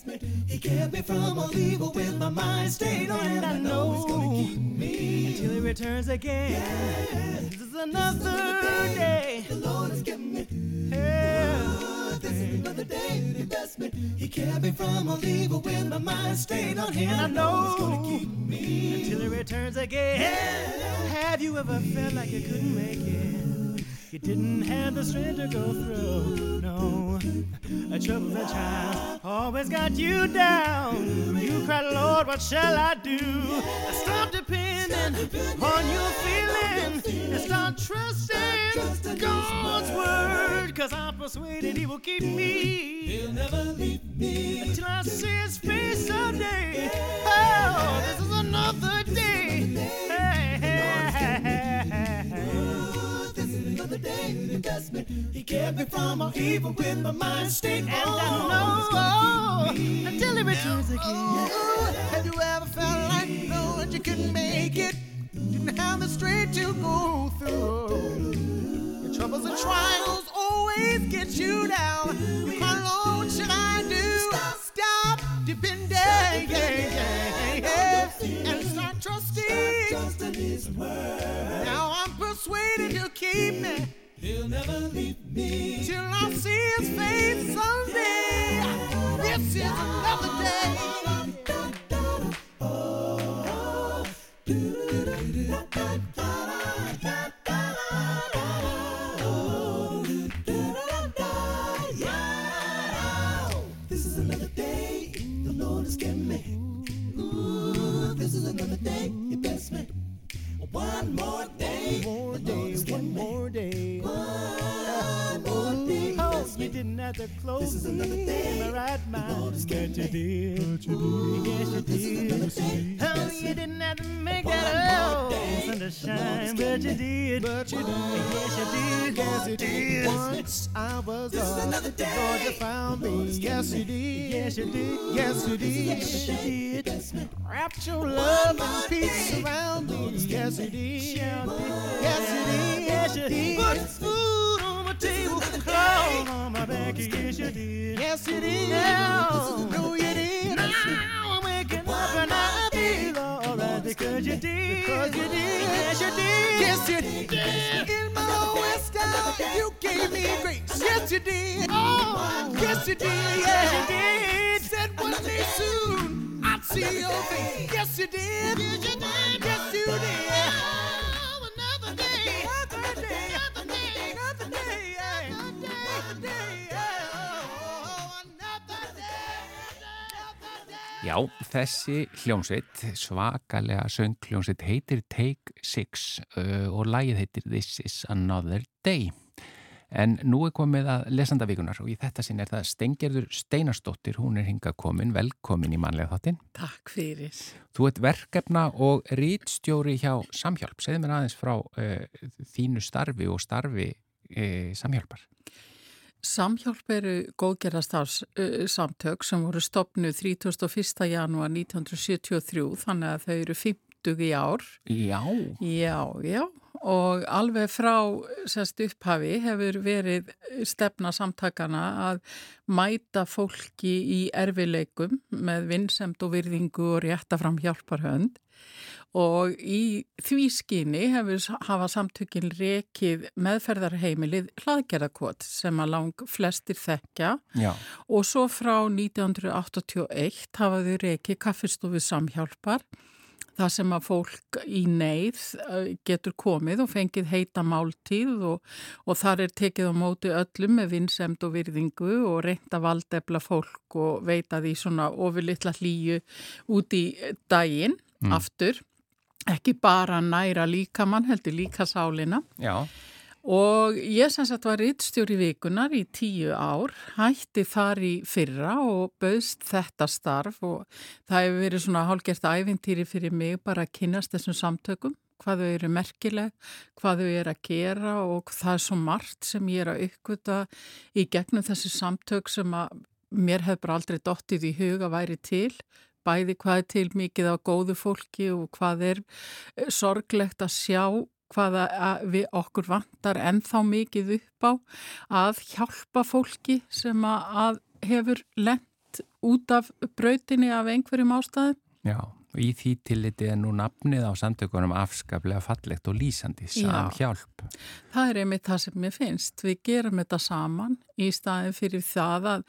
me. He kept me from all evil with my mind stayed on Him. I know He's gonna keep me until He returns again. This is another day the Lord has given me. Yeah this is another day investment. He kept me from all evil when my mind stayed on him. I know gonna keep me until he returns again. Yeah. Have you ever felt like you couldn't make it? You didn't have the strength to go through. No, a trouble and trials always got you down. You cried, Lord, what shall I do? I stop depending on your feeling and start trusting God's word. Cause I'm persuaded He will keep me. He'll never leave me until I see His face someday. Oh, Kept me from all evil with my mind stayed and. I oh, know until he returns again. Oh, oh have you ever felt like oh, Lord you couldn't make it? Didn't have the strength to go through. Your troubles and trials always get you down. You yes you did, yes did. Wrapped your love and peace around me. Yes you did, yes you did. Put food on my table, clothes on my back. Yes you did, yes did. Now, no you did. Now I'm waking up and I feel alright because you did, because you did, yes you did, yes you did. In my lowest hour, you gave me grace. Yes you did. Oh, yes you did, yes you did. One day soon I'd see your face. Yes you did, yes you did, yes you did. Another day, another day, another day, another day, yeah. another day, yeah. Another day, another day. Já, þessi hljómsveit, svakalega sönghljómsveit heitir Take Six uh, og lagið heitir This is Another Day. En nú er komið að lesandavíkunar og í þetta sinn er það Stengerður Steinarsdóttir, hún er hinga komin, velkomin í manlega þáttinn. Takk fyrir. Þú ert verkefna og rítstjóri hjá Samhjálp. Segð mér aðeins frá uh, þínu starfi og starfi uh, Samhjálpar. Samhjálp eru góðgerðarstafs sem voru stopnuð 31. janúar 1973 þannig að þau eru 50 í ár. Já. Já, já og alveg frá sérst upphafi hefur verið stefna samtakana að mæta fólki í erfileikum með vinsemt og virðingu og rétta fram hjálparhönd. Og í því skinni hefur hafa samtökin rekið meðferðarheimilið hlaðgerðarkot sem að lang flestir þekkja. Já. og svo frá 1981 hafa þau rekið kaffistofið samhjálpar það sem að fólk í neyð eh, getur komið og fengið heita máltíð og, og þar er tekið á móti öllum með vinsemd og virðingu og reynda valdefla fólk og veita því svona ofurlittla hlýju út í daginn aftur. Ekki bara næra líkamann, heldur líka sálina. Já. Og ég sem sagt var rittstjóri vikunar í tíu ár, hætti þar í fyrra og bauðst þetta starf og það hefur verið svona hálgert æfintýri fyrir mig bara að kynast þessum samtökum, hvað þau eru merkileg, hvað þau eru að gera og það er svo margt sem ég er að uppgöta í gegnum þessi samtök sem að mér hefur aldrei dottið í huga væri til. Bæði hvað er til mikið á góðu fólki og hvað er eh, sorglegt að sjá hvaða að við okkur vantar ennþá mikið upp á að hjálpa fólki sem að hefur lent út af brautinni af einhverjum ástæðum. Já, og í því tilliti er nú nafnið á samtökunum afskaplega fallegt og lýsandi, samhjálp. Það er einmitt það sem mér finnst. Við gerum þetta saman í staðin fyrir það að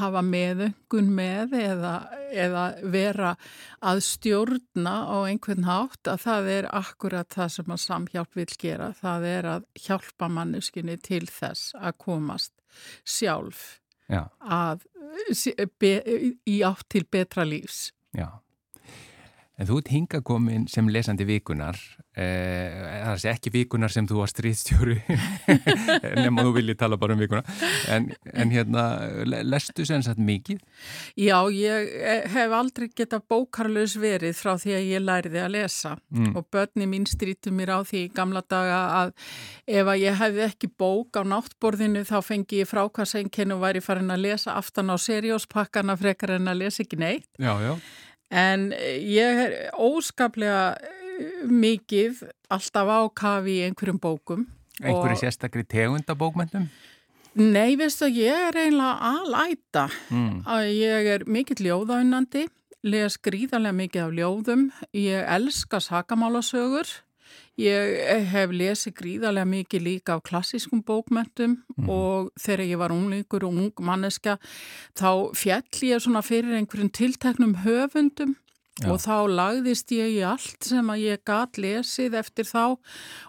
hafa meðöngun með eða, eða vera að stjórna á einhvern hátt að það er akkurat það sem að samhjálp vil gera. Það er að hjálpa manneskinni til þess að komast sjálf Já. að, be, í átt til betra lífs. Já. En þú ert hinga komin sem lesandi vikunar, eh, það sé ekki vikunar sem þú var stríðstjóru, <laughs> nema þú viljið tala bara um vikuna, en, en hérna, lestu sem sagt mikið? Já, ég hef aldrei getað bókarlaus verið frá því að ég læriði að lesa Mm. og börni mín strítu mér á því í gamla daga að ef að ég hefði ekki bók á náttborðinu þá fengi ég frákvæðsengjinn og væri farin að lesa aftan á serióspakkana frekar en að lesa ekki neitt. Já, já. En ég er óskaplega eh, mikið alltaf á kafi í einhverjum bókum. Einhverju Og- sérstakri tegundabókmyndum? Nei, veistu ég er eiginlega alæta. Mm. Ég er mikill ljóðaunandi, les gríðarlega mikið af ljóðum. Ég elska sakamálasögur Ég hef lesið gríðarlega mikið líka af klassískum bókmentum Mhm. og þegar ég var unglingur og ung manneska þá fjall ég svona fyrir einhverjum tilteknum höfundum Já. og þá lagðist ég í allt sem að ég gat lesið eftir þá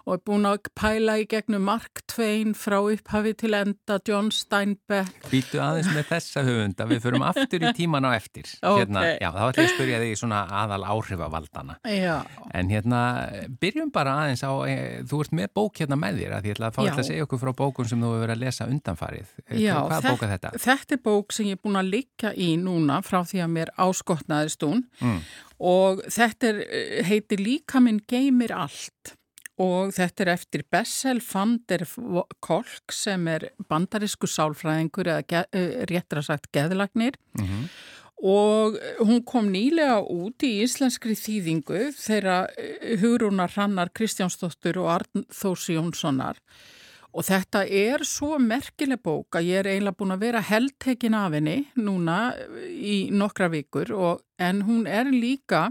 og er búin að pæla í gegnum Mark Twain frá upphafi til enda, John Steinbeck. Býtu aðeins með þessa höfunda, við förum aftur í tíman á eftir. <laughs> Ok. Hérna, já, þá ætlum ég að spyrja þig svona aðal áhrifavaldana. Já, En hérna, byrjum bara aðeins á, e, þú ert með bók hérna með þér, að ég ætla að fá þetta að segja okkur frá bókun sem þú hefur verið að lesa undanfarið. E, Já, Hvað þe- bóka þetta? Þetta er bók sem ég er búin að og þetta er, eh, heitir Líka minn geymir allt. Og þetta er eftir Bessel van der Kolk sem er bandarisku sálfræðingur eða eh, réttra sagt geðlagnir. Mm og hún kom nýlega út í íslenskri þýðingu þeirra eh, Hugrúnar Hrannar Kristjánsdóttur og Arnþós Jónssonar og þetta er svo merkileg bók að ég er eiginlega búin að vera heldtekin af henni núna í nokkra vikur og, en hún er líka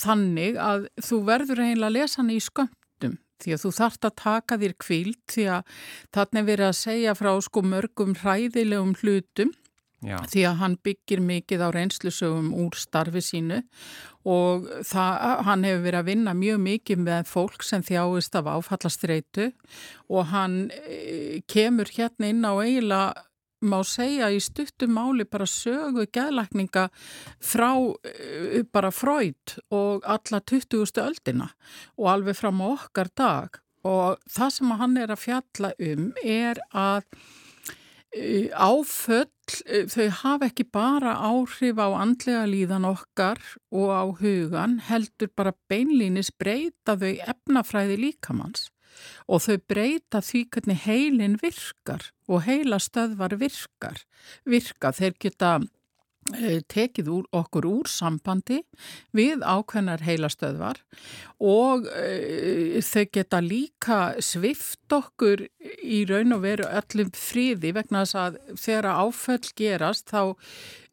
þannig að þú verður eiginlega að lesa hann í skömmtum því að þú þarft að taka þér kvíld því að þarna er verið að segja frá sko mörgum hræðilegum hlutum Já, því að hann byggir mikið á reynslusögum úr starfi sínu og það, hann hefur verið að vinna mjög mikið með fólk sem þjáist af áfallastreitu og hann e, kemur hérna inn á eiginlega má segja í stuttum máli bara sögu geðlækninga frá e, bara Freud og alla 20. öldina og alveg fram á okkar dag og það sem hann er að fjalla um er að áföll, e, þau hafa ekki bara áhrif á andlega líðan okkar og á hugan, heldur bara beinlínis breyta þau efnafræði líkamanns og þau breyta því hvernig heilin virkar og heila stöðvar virkar. Virka, þeir geta eh, tekið úr, okkur úr sambandi við ákveðnar heilastöðvar og e, þau geta líka svift okkur í raun og veru öllum friði vegna þess að þegar áföll gerast þá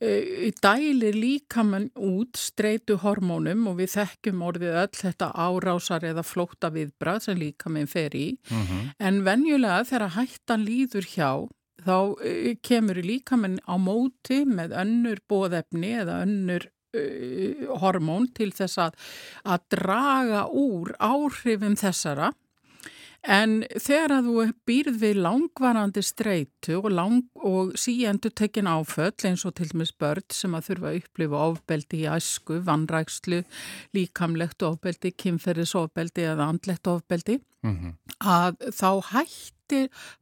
e, dælir líkamann út streitu hormónum og við þekkjum orðið öll þetta árásar eða flóta viðbrað sem líkamann fer í. Mm En venjulega þegar hættan líður hjá þá uh, kemur líkamenn á móti með önnur bóðefni eða önnur uh, hormón til þess að, að draga úr áhrifum þessara. En þegar að þú býrð við langvarandi streitu og, lang, og síendur tekin áföll eins og til dæmis börn sem að þurfa að upplifa ofbeldi í æsku, vannrækslu, líkamlegt ofbeldi, kynferðisofbeldi eða andlegt ofbeldi, -hmm. að þá hætti,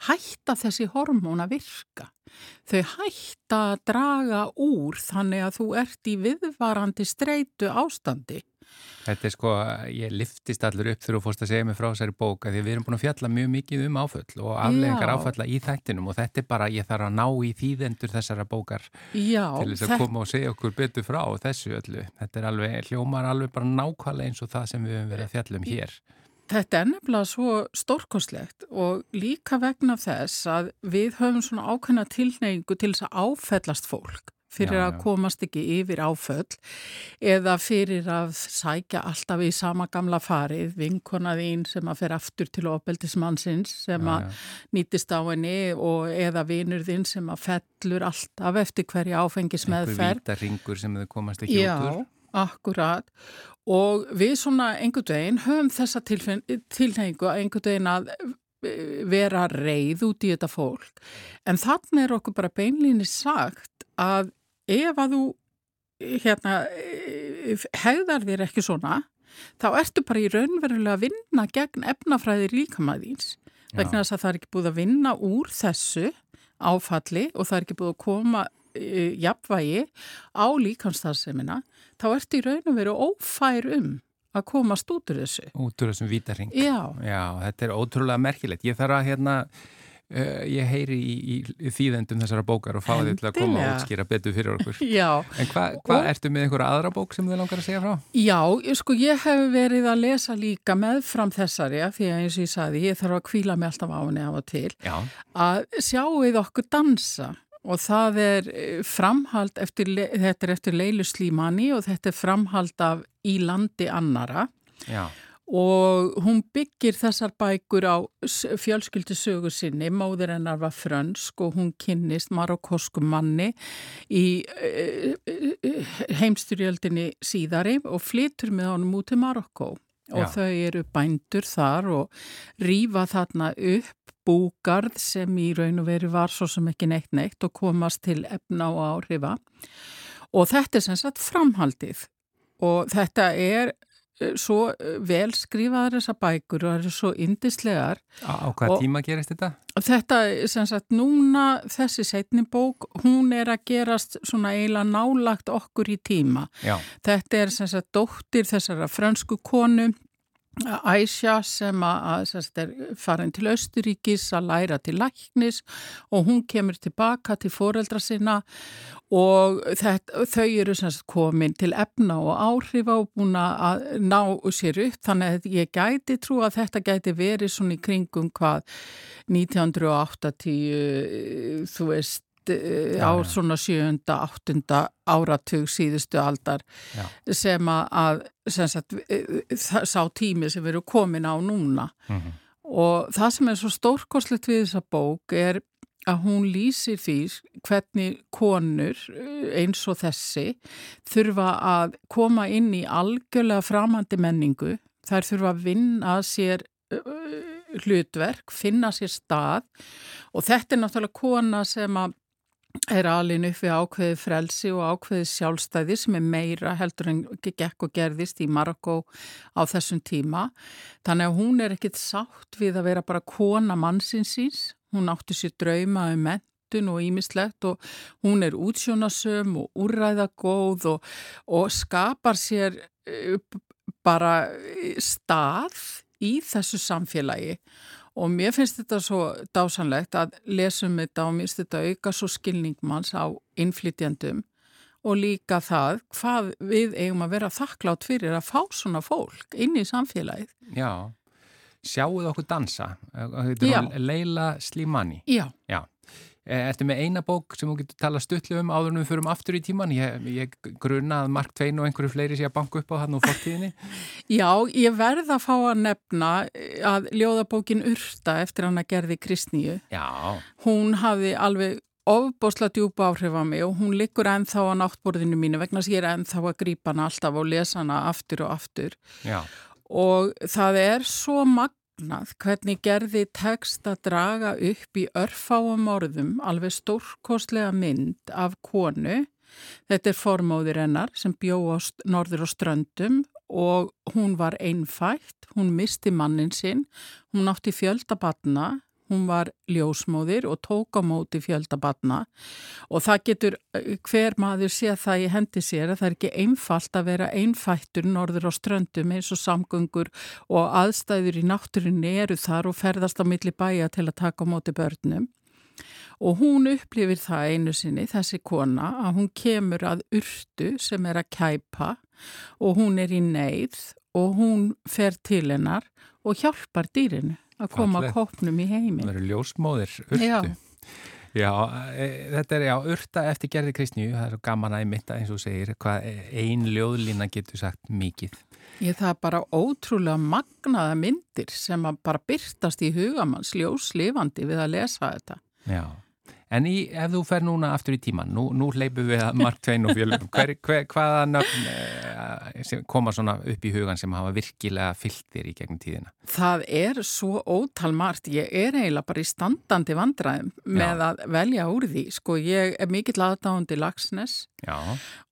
hætta þessi hormón að virka. Þau hætta að draga úr þannig að þú ert í viðvarandi streitu ástandi. Þetta er sko, ég liftist allur upp þú fórst að segja mig frá þessari bók að því við erum búin að fjalla mjög mikið um áföll og afleggingar Já. áfalla í þættinum og þetta er bara, ég þarf að ná í þýðendur þessara bókar Já, til þess að þetta- koma og segja okkur betur frá þessu öllu. Þetta er alveg, hljómar alveg bara nákvæmlega eins og það sem við höfum verið að fjalla um hér. Þetta er nefnilega svo stórkoslegt og líka vegna þess að við höfum svona ákveðna tilneyingu til þess að áfellast fólk fyrir Já, að já. komast ekki yfir áföll eða fyrir að sækja alltaf í sama gamla farið, vinkona þín sem að fer aftur til ofbeldismannsins sem Já, að nýtist á henni og eða vinur þinn sem að fellur alltaf eftir hverja áfengismeðferð. víta ringur sem þau komast ekki út úr. akkurat og við svona einhvern veginn höfum þessa tilhengu að einhvern veginn að eh, vera reið út í þetta fólk. En þannig er okkur bara beinlýni sagt að ef að þú hérna eh, hegðar þér ekki svona þá ertu bara í raunverulega að vinna gegn efnafræði líkamæðins vegna þess að það er ekki búið að vinna úr þessu áfalli og það er ekki búið að koma uh, jafnvægi á líkamstarfsemina, þá ertu í raun og veru ófær um að komast út úr þessu. Út úr þessum víta ring. Já, Já, þetta er ótrúlega merkilegt. Ég þarf að hérna, uh, ég heyri í, í þýðendum þessara bókar og fá þið til að koma og útskýra betur fyrir okkur. <laughs> En hvað hva, ertu með einhverja aðra bók sem þið langar að segja frá? Já, ég- sko ég hef verið að lesa líka meðfram þessari af því að eins og ég sagði, ég þarf að kvíla mig alltaf á henni af og til, Já, að sjáuð okkur dansa og það er eh, framhald eftir, þetta er eftir Leilu Slímani og þetta er framhald af Í landi annara já, og hún byggir þessar bækur á fjölskyldisögu sinni, móður hennar var frönsk og hún kynnist marokkoskum manni í uh, heimstyrjöldinni síðari og flytur með honum út til Marokko og Já. þau eru bændur þar og rýfa þarna upp búgarð sem í raun og veri var svo sem ekki neitt neitt og komast til efna og áhrifa og þetta er sem sagt framhaldið og þetta er Eh, svo eh, vel skrifaður þessa bækur og það eru svo indislegar. Á, á hvað og tíma gerist þetta? Þetta, sem sagt, núna þessi setni bók, hún er að gerast svona eiginlega nálagt okkur í tíma. Já. Þetta er sem sagt dóttir þessara fransku konu Æsja sem að, að er farin til Östuríkis að læra til læknis og hún kemur tilbaka til foreldra sinna og þetta, þau eru komin til efna og áhrifa og búin að ná sér upp. Þannig að ég gæti trú að þetta gæti verið svona í kringum hvað 1980 þú veist já, á svona sjönda, áttunda áratug síðustu aldar já. sem að sem sagt, eh, sá tími sem við erum komin á núna mm -hmm. og það sem er svo stórkoslegt við þessa bók er að hún lýsir því hvernig konur eh, eins og þessi þurfa að koma inn í algjörlega framhandi menningu þær þurfa að vinna sér hlutverk, finna sér stað og þetta er náttúrulega kona sem að er alin upp við ákveði frelsi og ákveði sjálfstæði sem er meira heldur en gekk og gerðist í Marokko á þessum tíma. Þannig að hún er ekkit sátt við að vera bara kona mannsinsins. Hún átti sér drauma um mentun og ímislegt og hún er útsjónasöm og úrræðagóð og, og skapar sér eh, bara stað í þessu samfélagi og mér finnst þetta svo dásanlegt að lesum þetta og mér finnst þetta auka svo skilningmanns á innflytjandum og líka það hvað við eigum að vera þakklátt fyrir að fá svona fólk inn í samfélagið. Já, sjáuð okkur dansa, Leila Slimani. Já. Já. Eh, ertu með eina bók sem þú getur tala stutlu um áður en við förum aftur í tíman? Ég, ég gruna að Mark Twain og einhverju fleiri sé að banka upp á hann og fórtíðinni. <laughs> Já, ég verð að fá að nefna að ljóðabókin Ursta eftir hann að gerði Kristníu. Já. Hún hafi alveg ofbosla djúpa áhrif á mig og hún liggur ennþá á náttborðinu mínu vegna sem ég er ennþá að grípa hana alltaf og lesa hana aftur og aftur. Já. Og það er svo magn magnað hvernig gerði tekst að draga upp í örfáum orðum alveg stórkostlega mynd af konu. Þetta er formóðir hennar sem bjóðast norður og ströndum og hún var einfætt, hún misti mannin sinn, hún átti fjöldabatna hún var ljósmóðir og tók á móti fjöldabatna og það getur eh, hver maður sé það í hendi sér að það er ekki einfalt að vera einfættur norður á ströndum eins og samgöngur og aðstæður í náttúrinni eru þar og ferðast á milli bæja til að taka á móti börnum. Og hún upplifir það einu sinni, þessi kona, að hún kemur að urtu sem er að kæpa og hún er í neyð og hún fer til hennar og hjálpar dýrinu að koma Falleg. kópnum í heimi. Það eru ljósmóðir, urtu. Já. Já, e, þetta er já, urta eftir gerði kristnju, það er gaman að mitta eins og segir, hvað ein ljóðlína getur sagt mikið. Ég það er bara ótrúlega magnaða myndir sem bara byrtast í hugamanns ljóslifandi við að lesa þetta. Já. En í, ef þú fer núna aftur í tíman, nú, nú leipum við að Mark Twain og fjölum, <laughs> hver, hver, hvaða nöfn eh, koma svona upp í hugan sem hafa virkilega fyllt þér í gegnum tíðina? Það er svo ótalmart, ég er eiginlega bara í standandi vandraðum með Já. að velja úr því, sko ég er mikill aðdáðandi lagsnes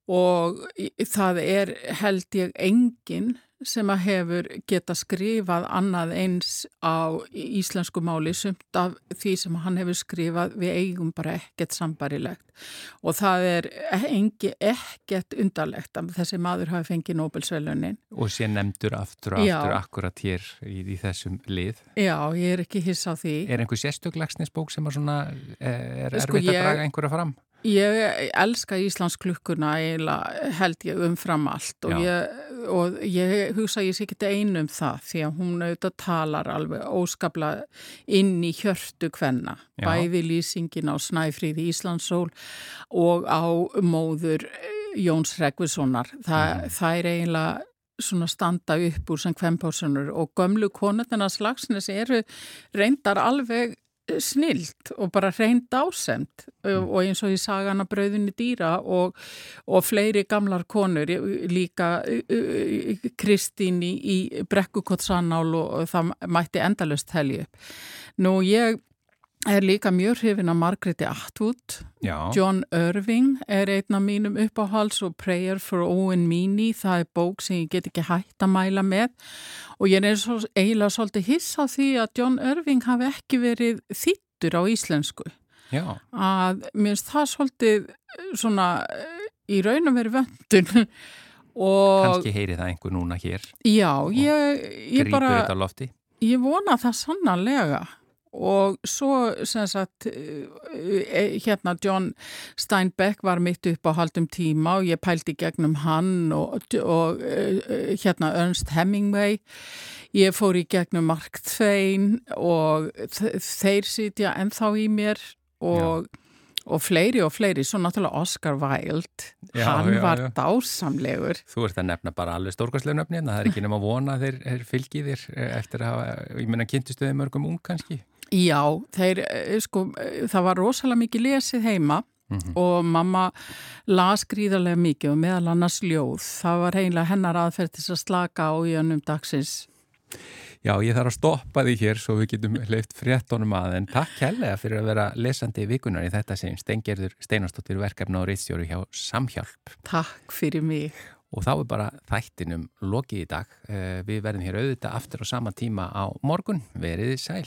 og það er held ég enginn sem að hefur geta skrifað annað eins á íslensku máli sumt af því sem hann hefur skrifað við eigum bara ekkert sambarilegt og það er engi, ekkert undarlegt að þessi maður hafi fengið Nobel-svelunin. Og sé nefndur aftur og aftur Já. akkurat hér í, í þessum lið. Já, ég er ekki hiss á því. Er einhver sérstöklagsnisbók sem er, svona, er sko, erfitt að draga einhverja fram? Ég elska Íslands klukkuna held ég umfram allt og ég, og ég hugsa ég sé ekki einu um það því að hún auðvitað talar alveg óskapla inn í hjörtu hvenna, bæði lýsingin á Snæfríði Íslandsól og á móður Jóns Rekvissonar. Þa, mm. Það er eiginlega svona standa upp úr sem kvempásunur og gömlu konundina slagsnes eru reyndar alveg snilt og bara reynd ásemt mm. og eins og í sagana brauðinni dýra og, og fleiri gamlar konur líka Kristín í, í Brekkukottsannál og það mætti endalust helgi. Nú ég er líka mjög hrifin af Margretti Atwood. Já. John Irving er einn af mínum uppáhals og Prayer for Owen Meany það er bók sem ég get ekki hægt að mæla með. Og ég er svo, eiginlega svolítið hiss á því að John Irving hafi ekki verið þýttur á íslensku. Já. að mér finnst það svolítið svona í raun að vera vöndun <laughs> Kanski heyri það einhver núna hér Já, ég, ég bara Ég vona það sannanlega og svo sem sagt eh, hérna John Steinbeck var mitt upp á haldum tíma og ég pældi gegnum hann og, og eh, hérna Ernst Hemingway ég fór í gegnum Mark Twain og þeir sitja ennþá í mér og og fleiri og fleiri, svo náttúrulega Oscar Wilde, já, hann já, var já. dásamlegur. Þú ert að nefna bara alveg stórkastlega nöfni, en það er ekki nema að vona þeir, þeir fylgið þér eh, eftir að hafa, ég menna, kynntistu þeim mörgum ung kannski? Já, þeir, eh, sko, eh, það var rosalega mikið lesið heima mm -hmm. og mamma las gríðarlega mikið og meðal annars ljóð. Það var heimlega hennar aðferð til að slaka á í önum dagsins. Já, ég þarf að stoppa því hér svo við getum leift fréttonum að en takk helga fyrir að vera lesandi í vikunar í þetta sem Stengerður Steinastóttir verkefna og reitstjóru hjá Samhjálp. Takk fyrir mig. Og þá er bara þættinum lokið í dag. Eh, við verðum hér auðvitað aftur á sama tíma á morgun. Veriði sæl.